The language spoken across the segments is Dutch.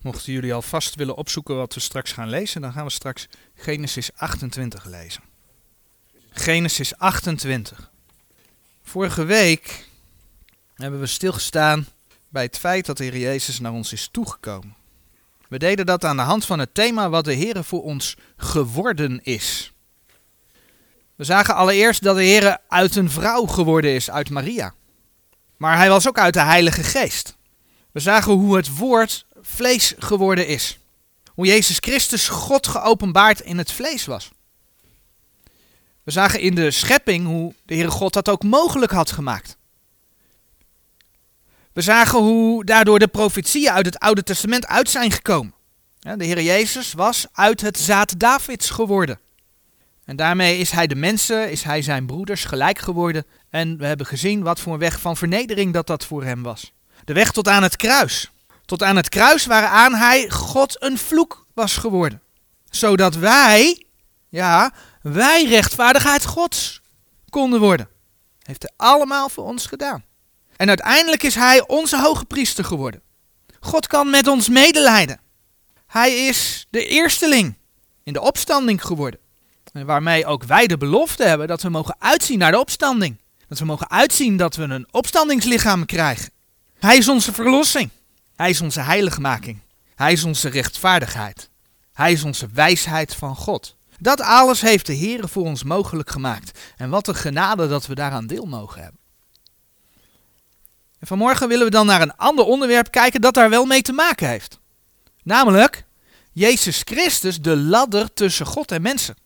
Mochten jullie alvast willen opzoeken wat we straks gaan lezen, dan gaan we straks Genesis 28 lezen. Genesis 28. Vorige week hebben we stilgestaan bij het feit dat de Heer Jezus naar ons is toegekomen. We deden dat aan de hand van het thema wat de Heer voor ons geworden is. We zagen allereerst dat de Heer uit een vrouw geworden is, uit Maria. Maar hij was ook uit de Heilige Geest. We zagen hoe het woord vlees geworden is. Hoe Jezus Christus God geopenbaard in het vlees was. We zagen in de schepping hoe de Heere God dat ook mogelijk had gemaakt. We zagen hoe daardoor de profetieën uit het Oude Testament uit zijn gekomen. De Heer Jezus was uit het zaad Davids geworden. En daarmee is hij de mensen, is hij zijn broeders gelijk geworden. En we hebben gezien wat voor een weg van vernedering dat dat voor hem was. De weg tot aan het kruis. Tot aan het kruis waaraan hij God een vloek was geworden. Zodat wij, ja, wij rechtvaardigheid Gods konden worden. Heeft hij allemaal voor ons gedaan. En uiteindelijk is hij onze hoge priester geworden. God kan met ons medelijden. Hij is de eersteling in de opstanding geworden. En waarmee ook wij de belofte hebben dat we mogen uitzien naar de opstanding. Dat we mogen uitzien dat we een opstandingslichaam krijgen. Hij is onze verlossing. Hij is onze heiligmaking. Hij is onze rechtvaardigheid. Hij is onze wijsheid van God. Dat alles heeft de Heer voor ons mogelijk gemaakt. En wat een genade dat we daaraan deel mogen hebben. En vanmorgen willen we dan naar een ander onderwerp kijken dat daar wel mee te maken heeft. Namelijk Jezus Christus, de ladder tussen God en mensen.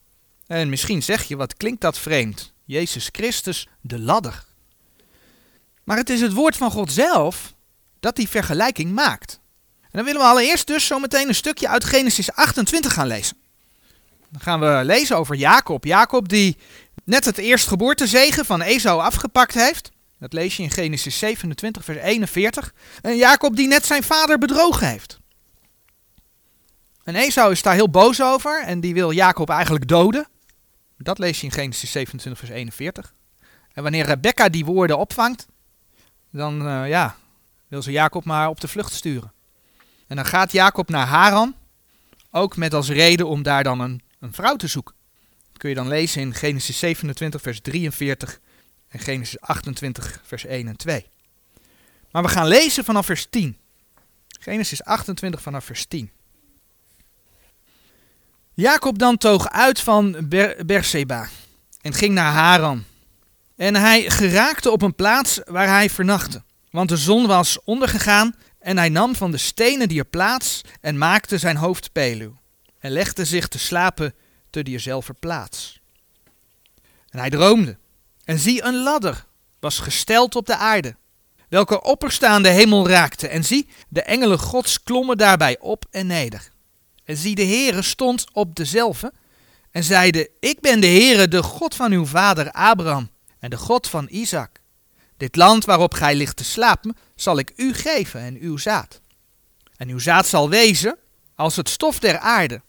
En misschien zeg je, wat klinkt dat vreemd? Jezus Christus, de ladder. Maar het is het woord van God zelf dat die vergelijking maakt. En dan willen we allereerst dus zometeen een stukje uit Genesis 28 gaan lezen. Dan gaan we lezen over Jacob. Jacob die net het eerstgeboortezegen van Esau afgepakt heeft. Dat lees je in Genesis 27, vers 41. En Jacob die net zijn vader bedrogen heeft. En Esau is daar heel boos over en die wil Jacob eigenlijk doden. Dat lees je in Genesis 27, vers 41. En wanneer Rebecca die woorden opvangt, dan uh, ja, wil ze Jacob maar op de vlucht sturen. En dan gaat Jacob naar Haran, ook met als reden om daar dan een, een vrouw te zoeken. Dat kun je dan lezen in Genesis 27, vers 43 en Genesis 28, vers 1 en 2. Maar we gaan lezen vanaf vers 10. Genesis 28 vanaf vers 10. Jacob dan toog uit van Ber Berseba en ging naar Haran. En hij geraakte op een plaats waar hij vernachtte, want de zon was ondergegaan en hij nam van de stenen die er plaats en maakte zijn hoofd peluw en legde zich te slapen te diezelfde plaats. En hij droomde en zie een ladder was gesteld op de aarde, welke opperstaande hemel raakte en zie de engelen gods klommen daarbij op en neder. En zie, de Heere stond op dezelfde en zeide, ik ben de Heere, de God van uw vader Abraham en de God van Isaac. Dit land waarop gij ligt te slapen, zal ik u geven en uw zaad. En uw zaad zal wezen als het stof der aarde.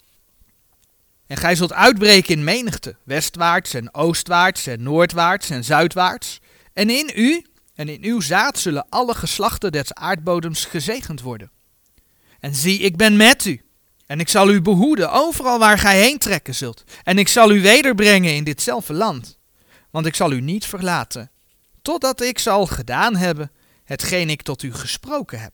En gij zult uitbreken in menigte, westwaarts en oostwaarts en noordwaarts en zuidwaarts. En in u en in uw zaad zullen alle geslachten des aardbodems gezegend worden. En zie, ik ben met u en ik zal u behoeden overal waar gij heen trekken zult. En ik zal u wederbrengen in ditzelfde land. Want ik zal u niet verlaten, totdat ik zal gedaan hebben hetgeen ik tot u gesproken heb.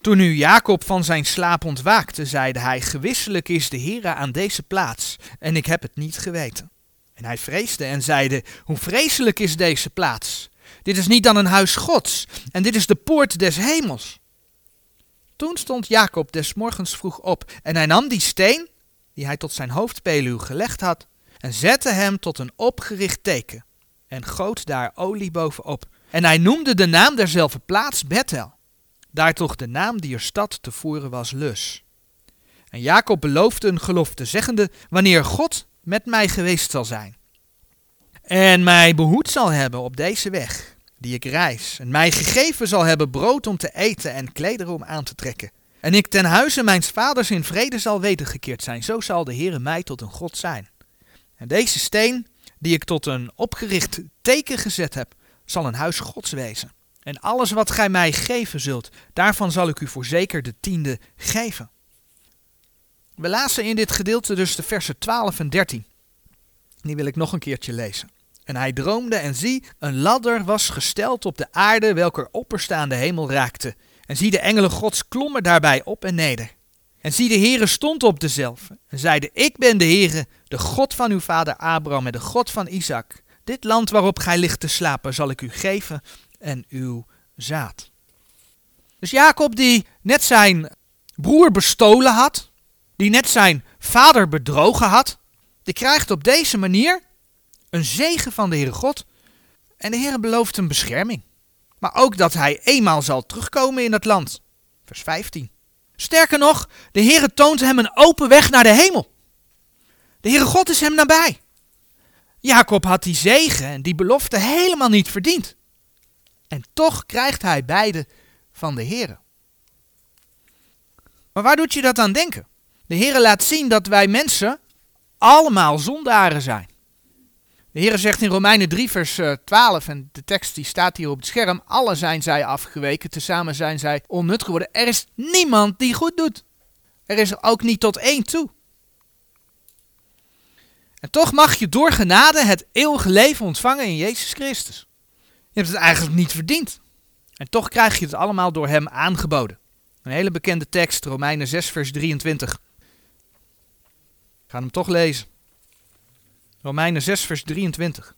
Toen nu Jacob van zijn slaap ontwaakte, zeide hij, gewisselijk is de Heere aan deze plaats, en ik heb het niet geweten. En hij vreesde en zeide, hoe vreselijk is deze plaats? Dit is niet dan een huis gods, en dit is de poort des hemels. Toen stond Jacob des morgens vroeg op en hij nam die steen, die hij tot zijn hoofdpeluw gelegd had, en zette hem tot een opgericht teken en goot daar olie bovenop. En hij noemde de naam derzelfde plaats Bethel, daar toch de naam die er stad tevoren was Lus. En Jacob beloofde een gelofte, zeggende, wanneer God met mij geweest zal zijn, en mij behoed zal hebben op deze weg, die ik reis, en mij gegeven zal hebben brood om te eten en klederen om aan te trekken. En ik ten huize mijns vaders in vrede zal wedergekeerd zijn, zo zal de Heere mij tot een God zijn. En deze steen, die ik tot een opgericht teken gezet heb, zal een huis Gods wezen. En alles wat gij mij geven zult, daarvan zal ik u voorzeker de tiende geven. We lazen in dit gedeelte dus de versen 12 en 13. Die wil ik nog een keertje lezen. En hij droomde en zie, een ladder was gesteld op de aarde, welker opperstaande hemel raakte. En zie, de engelen gods klommen daarbij op en neder. En zie, de Heere stond op dezelfde en zeide, ik ben de Heere, de God van uw vader Abraham en de God van Isaac. Dit land waarop gij ligt te slapen zal ik u geven en uw zaad. Dus Jacob die net zijn broer bestolen had, die net zijn vader bedrogen had, die krijgt op deze manier een zegen van de Heere God. En de Heere belooft hem bescherming. Maar ook dat hij eenmaal zal terugkomen in het land. Vers 15. Sterker nog, de Heere toont hem een open weg naar de hemel. De Heere God is hem nabij. Jacob had die zegen en die belofte helemaal niet verdiend. En toch krijgt hij beide van de Heere. Maar waar doet je dat aan denken? De Heere laat zien dat wij mensen allemaal zondaren zijn. De Heer zegt in Romeinen 3, vers 12, eh, en de tekst die staat hier op het scherm: Alle zijn zij afgeweken, tezamen zijn zij onnut geworden. Er is niemand die goed doet. Er is ook niet tot één toe. En toch mag je door genade het eeuwige leven ontvangen in Jezus Christus. Je hebt het eigenlijk niet verdiend. En toch krijg je het allemaal door Hem aangeboden. Een hele bekende tekst, Romeinen 6, vers 23. Ik ga hem toch lezen. Romeinen 6, vers 23.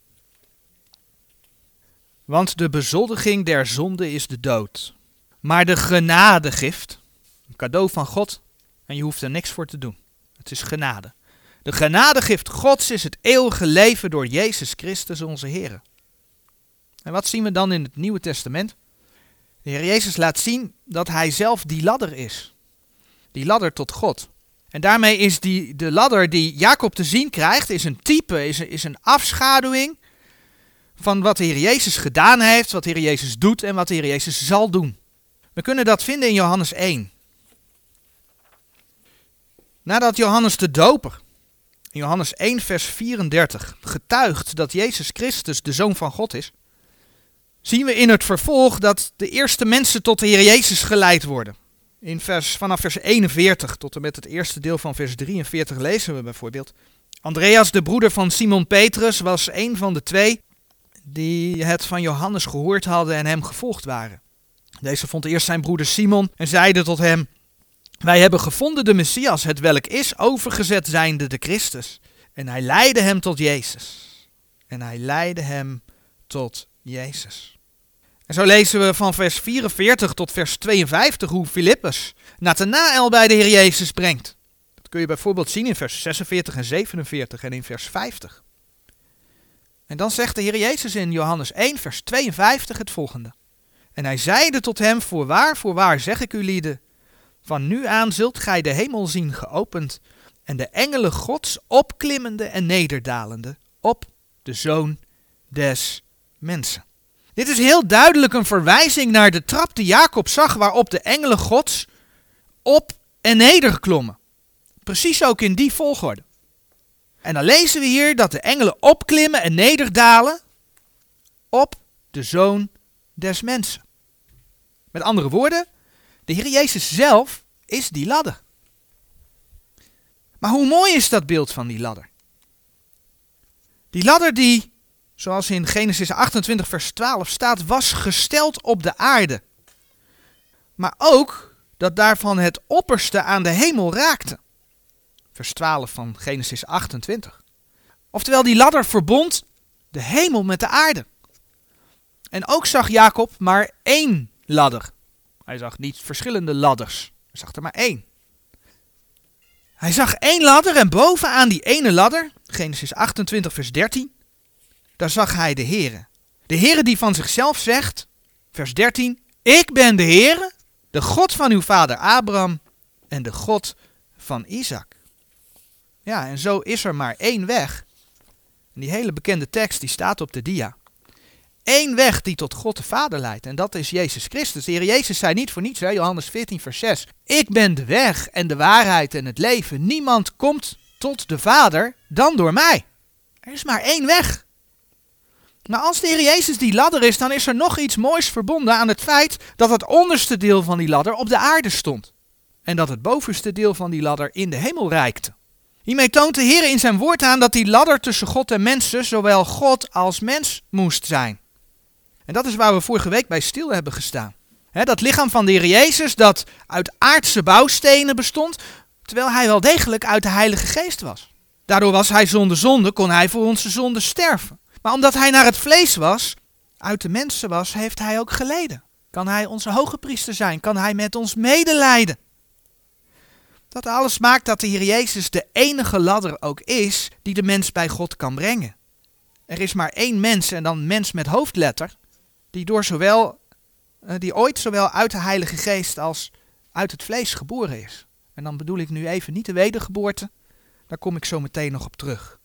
Want de bezoldiging der zonde is de dood. Maar de genadegift, een cadeau van God, en je hoeft er niks voor te doen. Het is genade. De genadegift Gods is het eeuwige leven door Jezus Christus onze Heer. En wat zien we dan in het Nieuwe Testament? De Heer Jezus laat zien dat Hij zelf die ladder is. Die ladder tot God. En daarmee is die, de ladder die Jacob te zien krijgt, is een type, is is een afschaduwing van wat de Heer Jezus gedaan heeft, wat de Heer Jezus doet en wat de Heer Jezus zal doen. We kunnen dat vinden in Johannes 1. Nadat Johannes de Doper in Johannes 1 vers 34 getuigt dat Jezus Christus de Zoon van God is, zien we in het vervolg dat de eerste mensen tot de Heer Jezus geleid worden. In vers, vanaf vers 41 tot en met het eerste deel van vers 43 lezen we bijvoorbeeld. Andreas, de broeder van Simon Petrus, was een van de twee die het van Johannes gehoord hadden en hem gevolgd waren. Deze vond eerst zijn broeder Simon en zeide tot hem: Wij hebben gevonden de Messias, het welk is overgezet zijnde de Christus. En hij leidde hem tot Jezus. En hij leidde hem tot Jezus. En zo lezen we van vers 44 tot vers 52 hoe Filippus Nathanael bij de Heer Jezus brengt. Dat kun je bijvoorbeeld zien in vers 46 en 47 en in vers 50. En dan zegt de Heer Jezus in Johannes 1 vers 52 het volgende. En hij zeide tot hem, voorwaar, voorwaar zeg ik u lieden, van nu aan zult gij de hemel zien geopend en de engelen gods opklimmende en nederdalende op de zoon des mensen. Dit is heel duidelijk een verwijzing naar de trap die Jacob zag waarop de engelen gods op en neder klommen. Precies ook in die volgorde. En dan lezen we hier dat de engelen opklimmen en nederdalen op de zoon des mensen. Met andere woorden, de Heer Jezus zelf is die ladder. Maar hoe mooi is dat beeld van die ladder? Die ladder die zoals in Genesis 28, vers 12 staat, was gesteld op de aarde. Maar ook dat daarvan het opperste aan de hemel raakte. Vers 12 van Genesis 28. Oftewel, die ladder verbond de hemel met de aarde. En ook zag Jacob maar één ladder. Hij zag niet verschillende ladders. Hij zag er maar één. Hij zag één ladder en bovenaan die ene ladder, Genesis 28, vers 13, daar zag hij de Heere. De Heere die van zichzelf zegt, vers 13, ik ben de Heere, de God van uw vader Abraham en de God van Isaac. Ja, en zo is er maar één weg. Die hele bekende tekst die staat op de dia. Eén weg die tot God de Vader leidt. En dat is Jezus Christus. De Heer Jezus zei niet voor niets, hè, Johannes 14, vers 6. Ik ben de weg en de waarheid en het leven. Niemand komt tot de Vader dan door mij. Er is maar één weg. Maar als de Heer Jezus die ladder is, dan is er nog iets moois verbonden aan het feit dat het onderste deel van die ladder op de aarde stond. En dat het bovenste deel van die ladder in de hemel reikte. Hiermee toont de Heer in zijn woord aan dat die ladder tussen God en mensen zowel God als mens moest zijn. En dat is waar we vorige week bij stil hebben gestaan. dat lichaam van de Heer Jezus dat uit aardse bouwstenen bestond, terwijl hij wel degelijk uit de Heilige Geest was. Daardoor was hij zonder zonde, kon hij voor onze zonde sterven. Maar omdat hij naar het vlees was, uit de mensen was, heeft hij ook geleden. Kan hij onze hoge priester zijn? Kan hij met ons medelijden? Dat alles maakt dat de Heer Jezus de enige ladder ook is die de mens bij God kan brengen. Er is maar één mens en dan mens met hoofdletter, die, door zowel, eh, die ooit zowel uit de Heilige Geest als uit het vlees geboren is. En dan bedoel ik nu even niet de wedergeboorte, daar kom ik zo meteen nog op terug.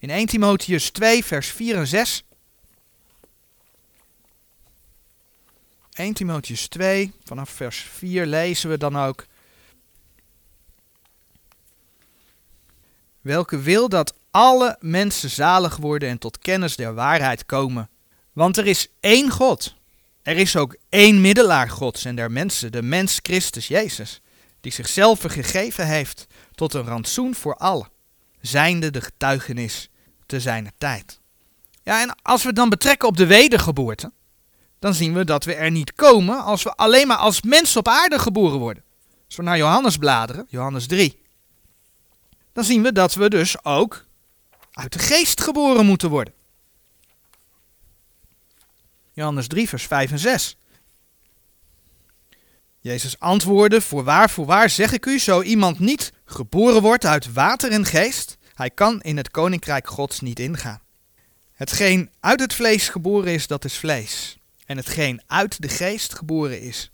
In 1 Timotheus 2, vers 4 en 6. 1 Timotheus 2, vanaf vers 4 lezen we dan ook. Welke wil dat alle mensen zalig worden en tot kennis der waarheid komen. Want er is één God. Er is ook één middelaar Gods en der mensen, de mens Christus Jezus, die zichzelf gegeven heeft tot een rantsoen voor allen, zijnde de getuigenis te zijner tijd. Ja, en als we dan betrekken op de wedergeboorte, dan zien we dat we er niet komen als we alleen maar als mens op aarde geboren worden. Als we naar Johannes bladeren, Johannes 3, dan zien we dat we dus ook uit de geest geboren moeten worden. Johannes 3, vers 5 en 6. Jezus antwoordde, voorwaar, voorwaar zeg ik u, zo iemand niet geboren wordt uit water en geest, hij kan in het koninkrijk Gods niet ingaan. Hetgeen uit het vlees geboren is, dat is vlees. En hetgeen uit de geest geboren is,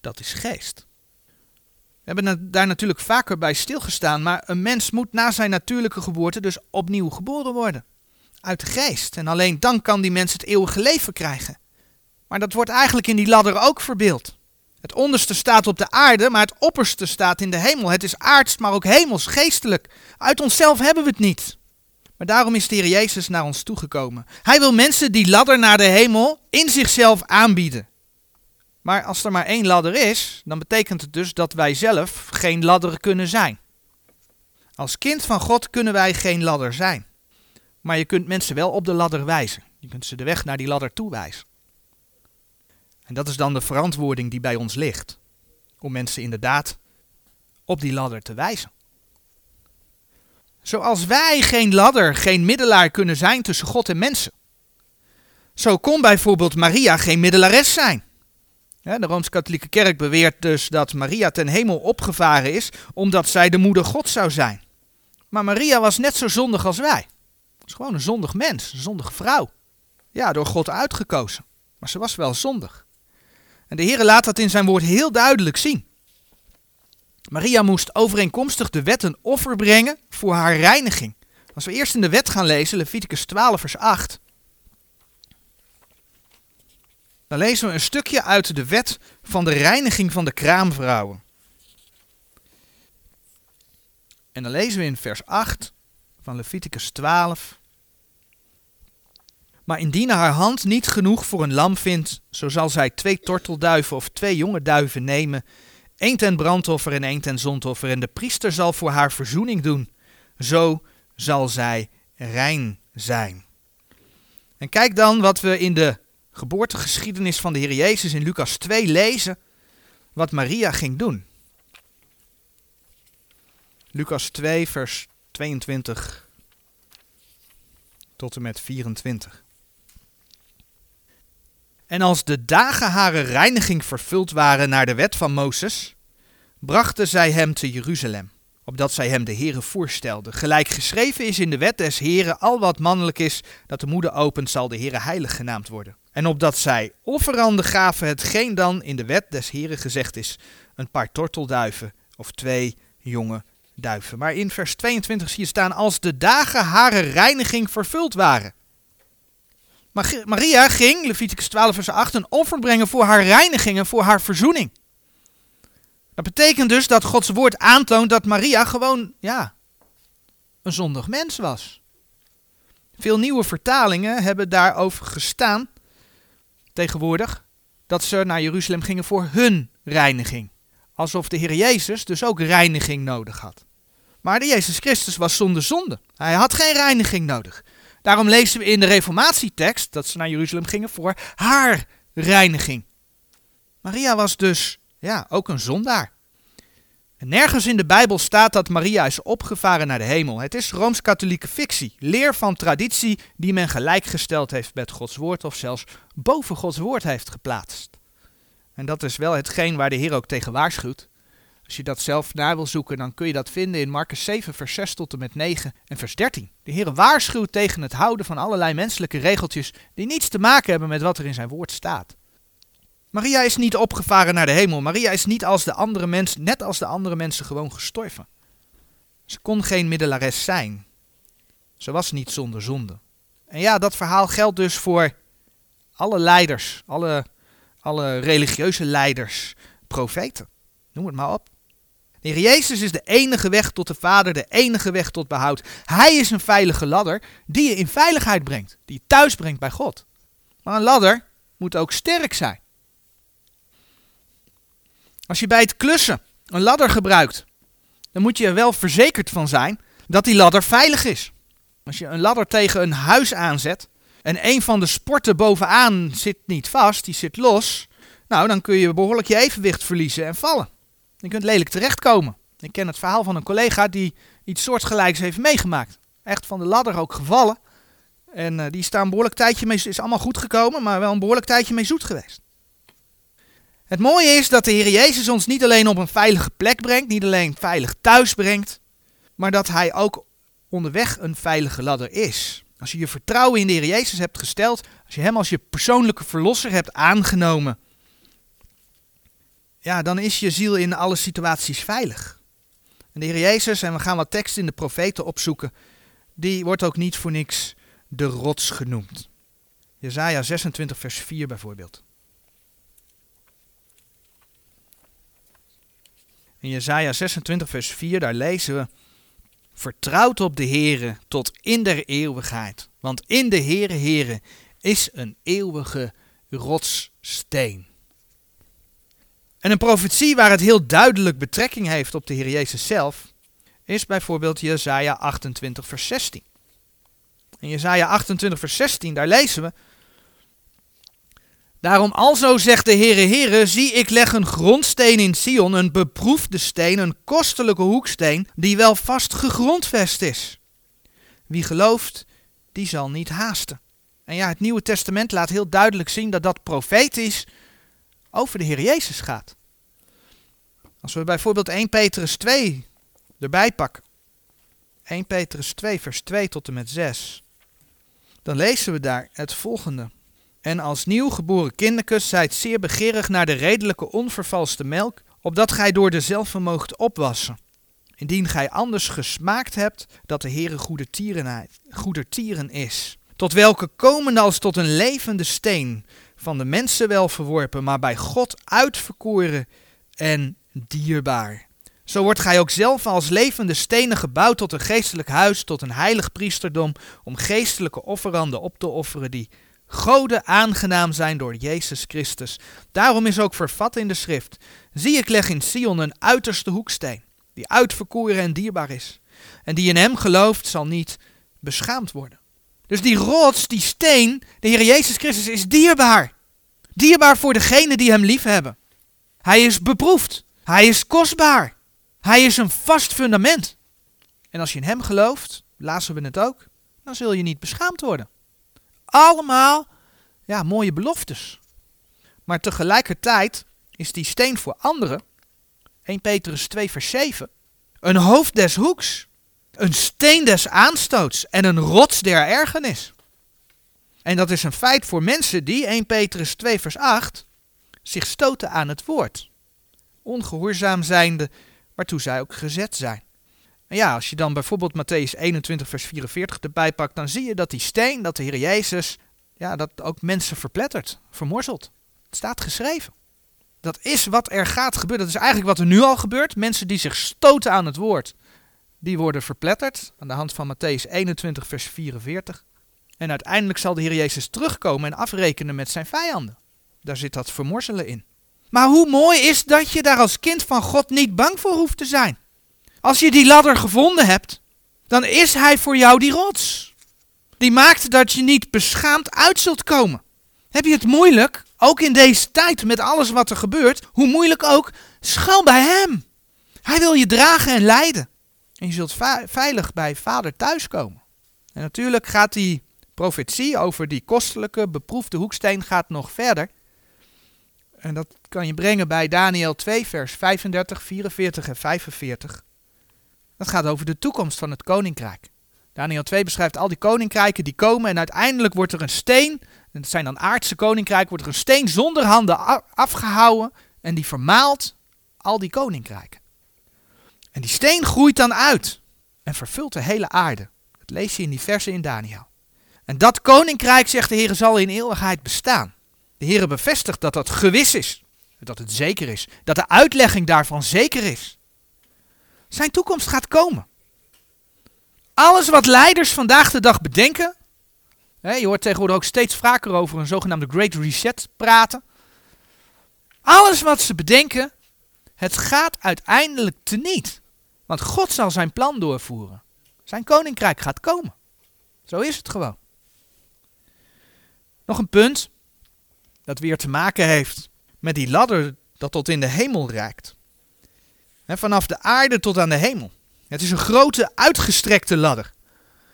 dat is geest. We hebben daar natuurlijk vaker bij stilgestaan, maar een mens moet na zijn natuurlijke geboorte dus opnieuw geboren worden. Uit de geest. En alleen dan kan die mens het eeuwige leven krijgen. Maar dat wordt eigenlijk in die ladder ook verbeeld. Het onderste staat op de aarde, maar het opperste staat in de hemel. Het is aards, maar ook hemels, geestelijk. Uit onszelf hebben we het niet. Maar daarom is de Heer Jezus naar ons toegekomen. Hij wil mensen die ladder naar de hemel in zichzelf aanbieden. Maar als er maar één ladder is, dan betekent het dus dat wij zelf geen ladder kunnen zijn. Als kind van God kunnen wij geen ladder zijn. Maar je kunt mensen wel op de ladder wijzen. Je kunt ze de weg naar die ladder toewijzen. En dat is dan de verantwoording die bij ons ligt. Om mensen inderdaad op die ladder te wijzen. Zoals wij geen ladder, geen middelaar kunnen zijn tussen God en mensen. Zo kon bijvoorbeeld Maria geen middelares zijn. de Rooms-Katholieke Kerk beweert dus dat Maria ten hemel opgevaren is omdat zij de moeder God zou zijn. Maar Maria was net zo zondig als wij. Ze was gewoon een zondig mens, een zondige vrouw. Ja, door God uitgekozen. Maar ze was wel zondig. En de Heer laat dat in zijn woord heel duidelijk zien. Maria moest overeenkomstig de wet een offer brengen voor haar reiniging. Als we eerst in de wet gaan lezen, Leviticus 12, vers 8. Dan lezen we een stukje uit de wet van de reiniging van de kraamvrouwen. En dan lezen we in vers 8 van Leviticus 12. Maar indien haar hand niet genoeg voor een lam vindt, zo zal zij twee tortelduiven of twee jonge duiven nemen, één ten brandoffer en één ten zondoffer, en de priester zal voor haar verzoening doen. Zo zal zij rein zijn. En kijk dan wat we in de geboortegeschiedenis van de Heer Jezus in Lucas 2 lezen, wat Maria ging doen. Lucas 2, vers 22 tot en met 24. En als de dagen hare reiniging vervuld waren naar de wet van Mozes, brachten zij hem te Jeruzalem, opdat zij hem de Heere voorstelden. Gelijk geschreven is in de wet des Heeren, al wat mannelijk is, dat de moeder opent, zal de Heere heilig genaamd worden. En opdat zij offeranden gaven, hetgeen dan in de wet des Heeren gezegd is, een paar tortelduiven of twee jonge duiven. Maar in vers 22 zie je staan, als de dagen hare reiniging vervuld waren. Maria ging, Leviticus 12 vers 8, een offer brengen voor haar reiniging en voor haar verzoening. Dat betekent dus dat Gods woord aantoont dat Maria gewoon, ja, een zondig mens was. Veel nieuwe vertalingen hebben daarover gestaan tegenwoordig dat ze naar Jeruzalem gingen voor hun reiniging. Alsof de Heer Jezus dus ook reiniging nodig had. Maar de Jezus Christus was zonder zonde. Hij had geen reiniging nodig. Daarom lezen we in de Reformatietekst dat ze naar Jeruzalem gingen voor haar reiniging. Maria was dus ja, ook een zondaar. En nergens in de Bijbel staat dat Maria is opgevaren naar de hemel. Het is rooms-katholieke fictie, leer van traditie die men gelijkgesteld heeft met Gods woord of zelfs boven Gods woord heeft geplaatst. En dat is wel hetgeen waar de Heer ook tegen waarschuwt. Als je dat zelf na wil zoeken, dan kun je dat vinden in Marcus 7, vers 6 tot en met 9 en vers 13. De Heer waarschuwt tegen het houden van allerlei menselijke regeltjes die niets te maken hebben met wat er in zijn woord staat. Maria is niet opgevaren naar de hemel. Maria is niet als de andere mensen, net als de andere mensen, gewoon gestorven. Ze kon geen middelares zijn. Ze was niet zonder zonde. En ja, dat verhaal geldt dus voor alle leiders, alle, alle religieuze leiders, profeten. Noem het maar op. Heer Jezus is de enige weg tot de Vader, de enige weg tot behoud. Hij is een veilige ladder die je in veiligheid brengt, die je thuis brengt bij God. Maar een ladder moet ook sterk zijn. Als je bij het klussen een ladder gebruikt, dan moet je er wel verzekerd van zijn dat die ladder veilig is. Als je een ladder tegen een huis aanzet en een van de sporten bovenaan zit niet vast, die zit los, nou dan kun je behoorlijk je evenwicht verliezen en vallen. Je kunt lelijk terechtkomen. Ik ken het verhaal van een collega die iets soortgelijks heeft meegemaakt. Echt van de ladder ook gevallen. En uh, die is daar een behoorlijk tijdje mee, is allemaal goed gekomen, maar wel een behoorlijk tijdje mee zoet geweest. Het mooie is dat de Heer Jezus ons niet alleen op een veilige plek brengt, niet alleen veilig thuis brengt, maar dat Hij ook onderweg een veilige ladder is. Als je je vertrouwen in de Heer Jezus hebt gesteld, als je Hem als je persoonlijke verlosser hebt aangenomen, ja, dan is je ziel in alle situaties veilig. En de Heer Jezus, en we gaan wat teksten in de profeten opzoeken, die wordt ook niet voor niks de rots genoemd. Jezaja 26 vers 4 bijvoorbeeld. In Jesaja 26 vers 4, daar lezen we, Vertrouwt op de Heere tot in der eeuwigheid, want in de Heere Heere is een eeuwige rotssteen. En een profetie waar het heel duidelijk betrekking heeft op de Heer Jezus zelf, is bijvoorbeeld Jesaja 28 vers 16. In Jesaja 28 vers 16, daar lezen we, Daarom alzo zegt de Heere Heere, zie ik leg een grondsteen in Sion, een beproefde steen, een kostelijke hoeksteen, die wel vast gegrondvest is. Wie gelooft, die zal niet haasten. En ja, het Nieuwe Testament laat heel duidelijk zien dat dat profetisch over de Heer Jezus gaat. Als we bijvoorbeeld 1 Petrus 2 erbij pakken. 1 Petrus 2 vers 2 tot en met 6. Dan lezen we daar het volgende. En als nieuwgeboren kinderkus zijt zeer begeerig naar de redelijke onvervalste melk, opdat gij door dezelfde moogt opwassen. Indien gij anders gesmaakt hebt dat de Heere goede tierenheid, goede tieren is. Tot welke komende als tot een levende steen, van de mensen wel verworpen, maar bij God uitverkoren en dierbaar. Zo wordt gij ook zelf als levende stenen gebouwd tot een geestelijk huis, tot een heilig priesterdom, om geestelijke offeranden op te offeren die Goden aangenaam zijn door Jezus Christus. Daarom is ook vervat in de schrift. Zie ik leg in Sion een uiterste hoeksteen, die uitverkoren en dierbaar is. En die in hem gelooft zal niet beschaamd worden. Dus die rots, die steen, de Heer Jezus Christus is dierbaar. Dierbaar voor degenen die hem lief hebben. Hij is beproefd. Hij is kostbaar. Hij is een vast fundament. En als je in hem gelooft, lazen we het ook, dan zul je niet beschaamd worden. Allemaal ja, mooie beloftes. Maar tegelijkertijd is die steen voor anderen, 1 Petrus 2 vers 7, een hoofd des hoeks, een steen des aanstoots en een rots der ergernis. En dat is een feit voor mensen die, 1 Petrus 2 vers 8, zich stoten aan het woord. Ongehoorzaam zijnde, waartoe zij ook gezet zijn. En ja, als je dan bijvoorbeeld Matthäus 21, vers 44 erbij pakt, dan zie je dat die steen, dat de Heer Jezus, ja, dat ook mensen verplettert, vermorzelt. Het staat geschreven. Dat is wat er gaat gebeuren. Dat is eigenlijk wat er nu al gebeurt. Mensen die zich stoten aan het woord, die worden verpletterd. Aan de hand van Matthäus 21, vers 44. En uiteindelijk zal de Heer Jezus terugkomen en afrekenen met zijn vijanden. Daar zit dat vermorzelen in. Maar hoe mooi is dat je daar als kind van God niet bang voor hoeft te zijn. Als je die ladder gevonden hebt, dan is hij voor jou die rots. Die maakt dat je niet beschaamd uit zult komen. Heb je het moeilijk, ook in deze tijd met alles wat er gebeurt, hoe moeilijk ook, schuil bij hem. Hij wil je dragen en leiden. En je zult veilig bij vader thuiskomen. En natuurlijk gaat die profetie over die kostelijke, beproefde hoeksteen gaat nog verder. En dat kan je brengen bij Daniel 2, vers 35, 44 en 45. Dat gaat over de toekomst van het koninkrijk. Daniel 2 beschrijft al die koninkrijken die komen en uiteindelijk wordt er een steen, en dat zijn dan aardse koninkrijken, wordt er een steen zonder handen afgehouden en die vermaalt al die koninkrijken. En die steen groeit dan uit en vervult de hele aarde. Dat lees je in die versen in Daniel. En dat koninkrijk, zegt de Heer, zal in eeuwigheid bestaan. De Heer bevestigt dat dat gewis is, dat het zeker is, dat de uitlegging daarvan zeker is. Zijn toekomst gaat komen. Alles wat leiders vandaag de dag bedenken, hè, je hoort tegenwoordig ook steeds vaker over een zogenaamde Great Reset praten. Alles wat ze bedenken, het gaat uiteindelijk teniet. Want God zal zijn plan doorvoeren. Zijn koninkrijk gaat komen. Zo is het gewoon. Nog een punt dat weer te maken heeft met die ladder dat tot in de hemel reikt. vanaf de aarde tot aan de hemel. Het is een grote uitgestrekte ladder.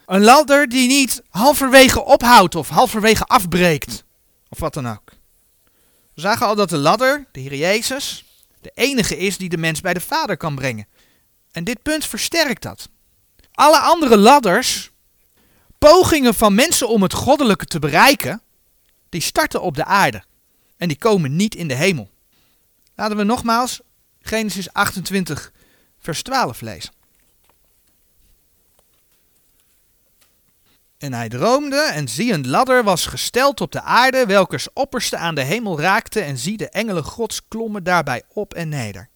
Een ladder die niet halverwege ophoudt of halverwege afbreekt. Of wat dan ook. We zagen al dat de ladder, de Heer Jezus, de enige is die de mens bij de Vader kan brengen. En dit punt versterkt dat. Alle andere ladders, pogingen van mensen om het goddelijke te bereiken, die starten op de aarde. En die komen niet in de hemel. Laten we nogmaals Genesis 28, vers 12 lezen. En hij droomde, en zie een ladder was gesteld op de aarde, welkers opperste aan de hemel raakte, en zie de engelen gods klommen daarbij op en neder.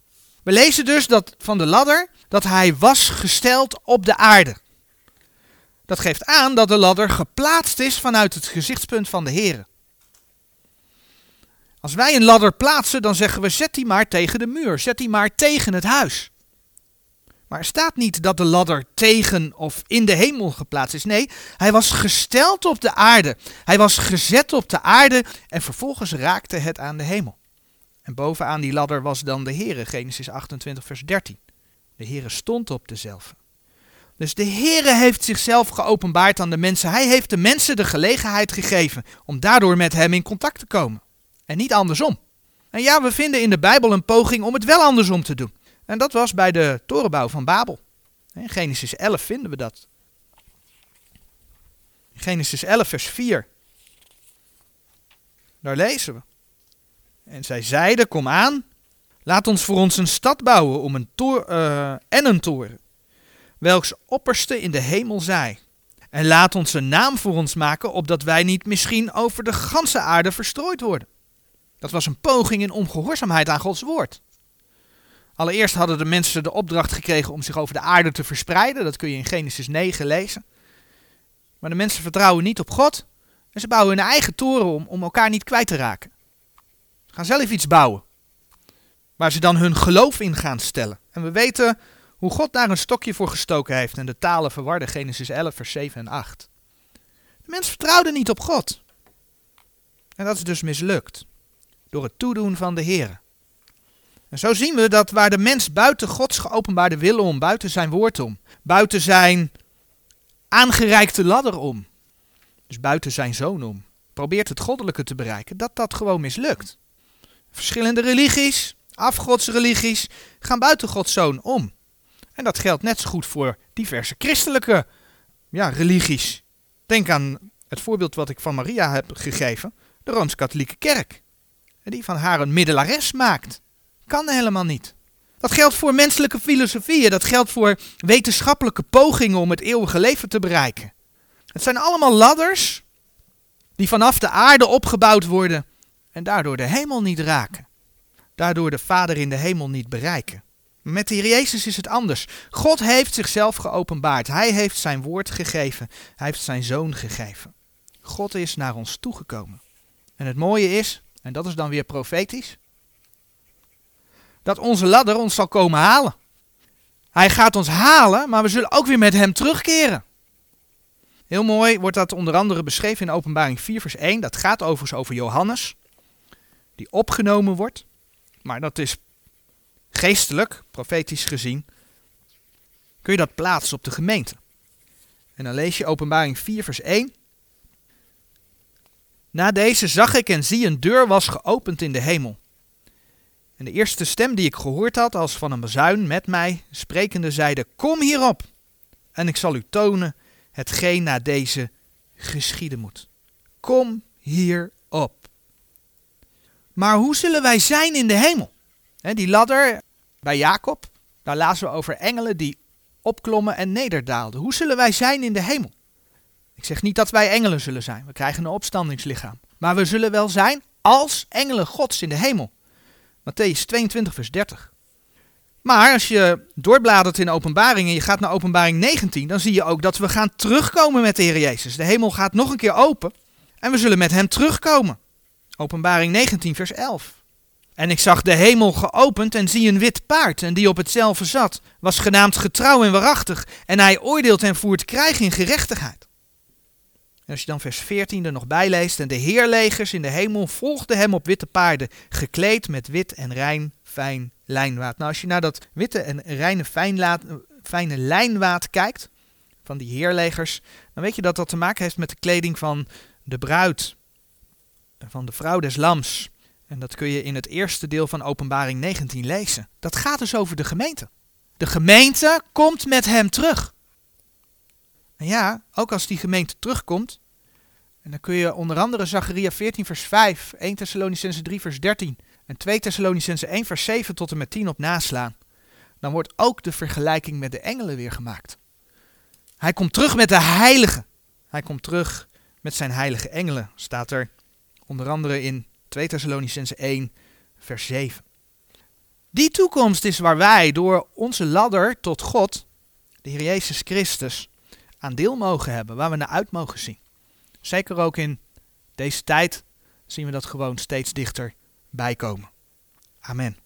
We lezen dus dat van de ladder dat hij was gesteld op de aarde. Dat geeft aan dat de ladder geplaatst is vanuit het gezichtspunt van de Heer. Als wij een ladder plaatsen, dan zeggen we zet die maar tegen de muur, zet die maar tegen het huis. Maar er staat niet dat de ladder tegen of in de hemel geplaatst is. Nee, hij was gesteld op de aarde. Hij was gezet op de aarde en vervolgens raakte het aan de hemel. En bovenaan die ladder was dan de Heere, Genesis 28, vers 13. De Heere stond op dezelfde. Dus de Heere heeft zichzelf geopenbaard aan de mensen. Hij heeft de mensen de gelegenheid gegeven om daardoor met hem in contact te komen. En niet andersom. En ja, we vinden in de Bijbel een poging om het wel andersom te doen. En dat was bij de torenbouw van Babel. In Genesis 11 vinden we dat. Genesis 11, vers 4. Daar lezen we. En zij zeiden, kom aan, laat ons voor ons een stad bouwen om een toren, uh, en een toren, welks opperste in de hemel zij. En laat ons een naam voor ons maken, opdat wij niet misschien over de ganse aarde verstrooid worden. Dat was een poging in ongehoorzaamheid aan Gods woord. Allereerst hadden de mensen de opdracht gekregen om zich over de aarde te verspreiden. Dat kun je in Genesis 9 lezen. Maar de mensen vertrouwen niet op God. En ze bouwen hun eigen toren om, om elkaar niet kwijt te raken. Ze gaan zelf iets bouwen. Waar ze dan hun geloof in gaan stellen. En we weten hoe God daar een stokje voor gestoken heeft. En de talen verwarden. Genesis 11, vers 7 en 8. De mensen vertrouwden niet op God. En dat is dus mislukt. Door het toedoen van de Heer. En zo zien we dat waar de mens buiten Gods geopenbaarde willen om, buiten zijn woord om, buiten zijn aangereikte ladder om, dus buiten zijn zoon om, probeert het goddelijke te bereiken, dat dat gewoon mislukt. Verschillende religies, afgodsreligies, gaan buiten Gods zoon om. En dat geldt net zo goed voor diverse christelijke ja, religies. Denk aan het voorbeeld wat ik van Maria heb gegeven, de Rooms-Katholieke Kerk. Die van haar een middelares maakt. Kan helemaal niet. Dat geldt voor menselijke filosofieën, dat geldt voor wetenschappelijke pogingen om het eeuwige leven te bereiken. Het zijn allemaal ladders die vanaf de aarde opgebouwd worden en daardoor de hemel niet raken. Daardoor de Vader in de hemel niet bereiken. Met de Heer Jezus is het anders. God heeft zichzelf geopenbaard. Hij heeft zijn woord gegeven. Hij heeft zijn zoon gegeven. God is naar ons toegekomen. En het mooie is, en dat is dan weer profetisch, dat onze ladder ons zal komen halen. Hij gaat ons halen, maar we zullen ook weer met hem terugkeren. Heel mooi wordt dat onder andere beschreven in Openbaring 4, vers 1. Dat gaat overigens over Johannes, die opgenomen wordt. Maar dat is geestelijk, profetisch gezien, kun je dat plaatsen op de gemeente. En dan lees je Openbaring 4, vers 1. Na deze zag ik en zie een deur was geopend in de hemel. En de eerste stem die ik gehoord had als van een bazuin met mij, sprekende, zeide, kom hierop en ik zal u tonen hetgeen na deze geschieden moet. Kom hierop. Maar hoe zullen wij zijn in de hemel? die ladder bij Jacob, daar lazen we over engelen die opklommen en nederdaalden. Hoe zullen wij zijn in de hemel? Ik zeg niet dat wij engelen zullen zijn. We krijgen een opstandingslichaam. Maar we zullen wel zijn als engelen gods in de hemel. Matthäus 22, vers 30. Maar als je doorbladert in openbaring en je gaat naar openbaring 19, dan zie je ook dat we gaan terugkomen met de Heer Jezus. De hemel gaat nog een keer open en we zullen met hem terugkomen. Openbaring 19, vers 11. En ik zag de hemel geopend en zie een wit paard, en die op hetzelfde zat, was genaamd getrouw en waarachtig, en hij oordeelt en voert krijg in gerechtigheid. En als je dan vers 14 er nog bij leest, en de heerlegers in de hemel volgden hem op witte paarden, gekleed met wit en rein fijn lijnwaad. Nou, als je naar dat witte en reine fijne lijnwaad kijkt, van die heerlegers, dan weet je dat dat te maken heeft met de kleding van de bruid, van de vrouw des lams. En dat kun je in het eerste deel van Openbaring 19 lezen. Dat gaat dus over de gemeente. De gemeente komt met hem terug. En ja, ook als die gemeente terugkomt, en dan kun je onder andere Zacharia 14 vers 5, 1 Thessalonicense 3 vers 13 en 2 Thessalonicense 1 vers 7 tot en met 10 op naslaan. Dan wordt ook de vergelijking met de engelen weer gemaakt. Hij komt terug met de heiligen. Hij komt terug met zijn heilige engelen, staat er onder andere in 2 Thessalonicense 1 vers 7. Die toekomst is waar wij door onze ladder tot God, de Heer Jezus Christus, aan deel mogen hebben, waar we naar uit mogen zien. Zeker ook in deze tijd zien we dat gewoon steeds dichter bijkomen. Amen.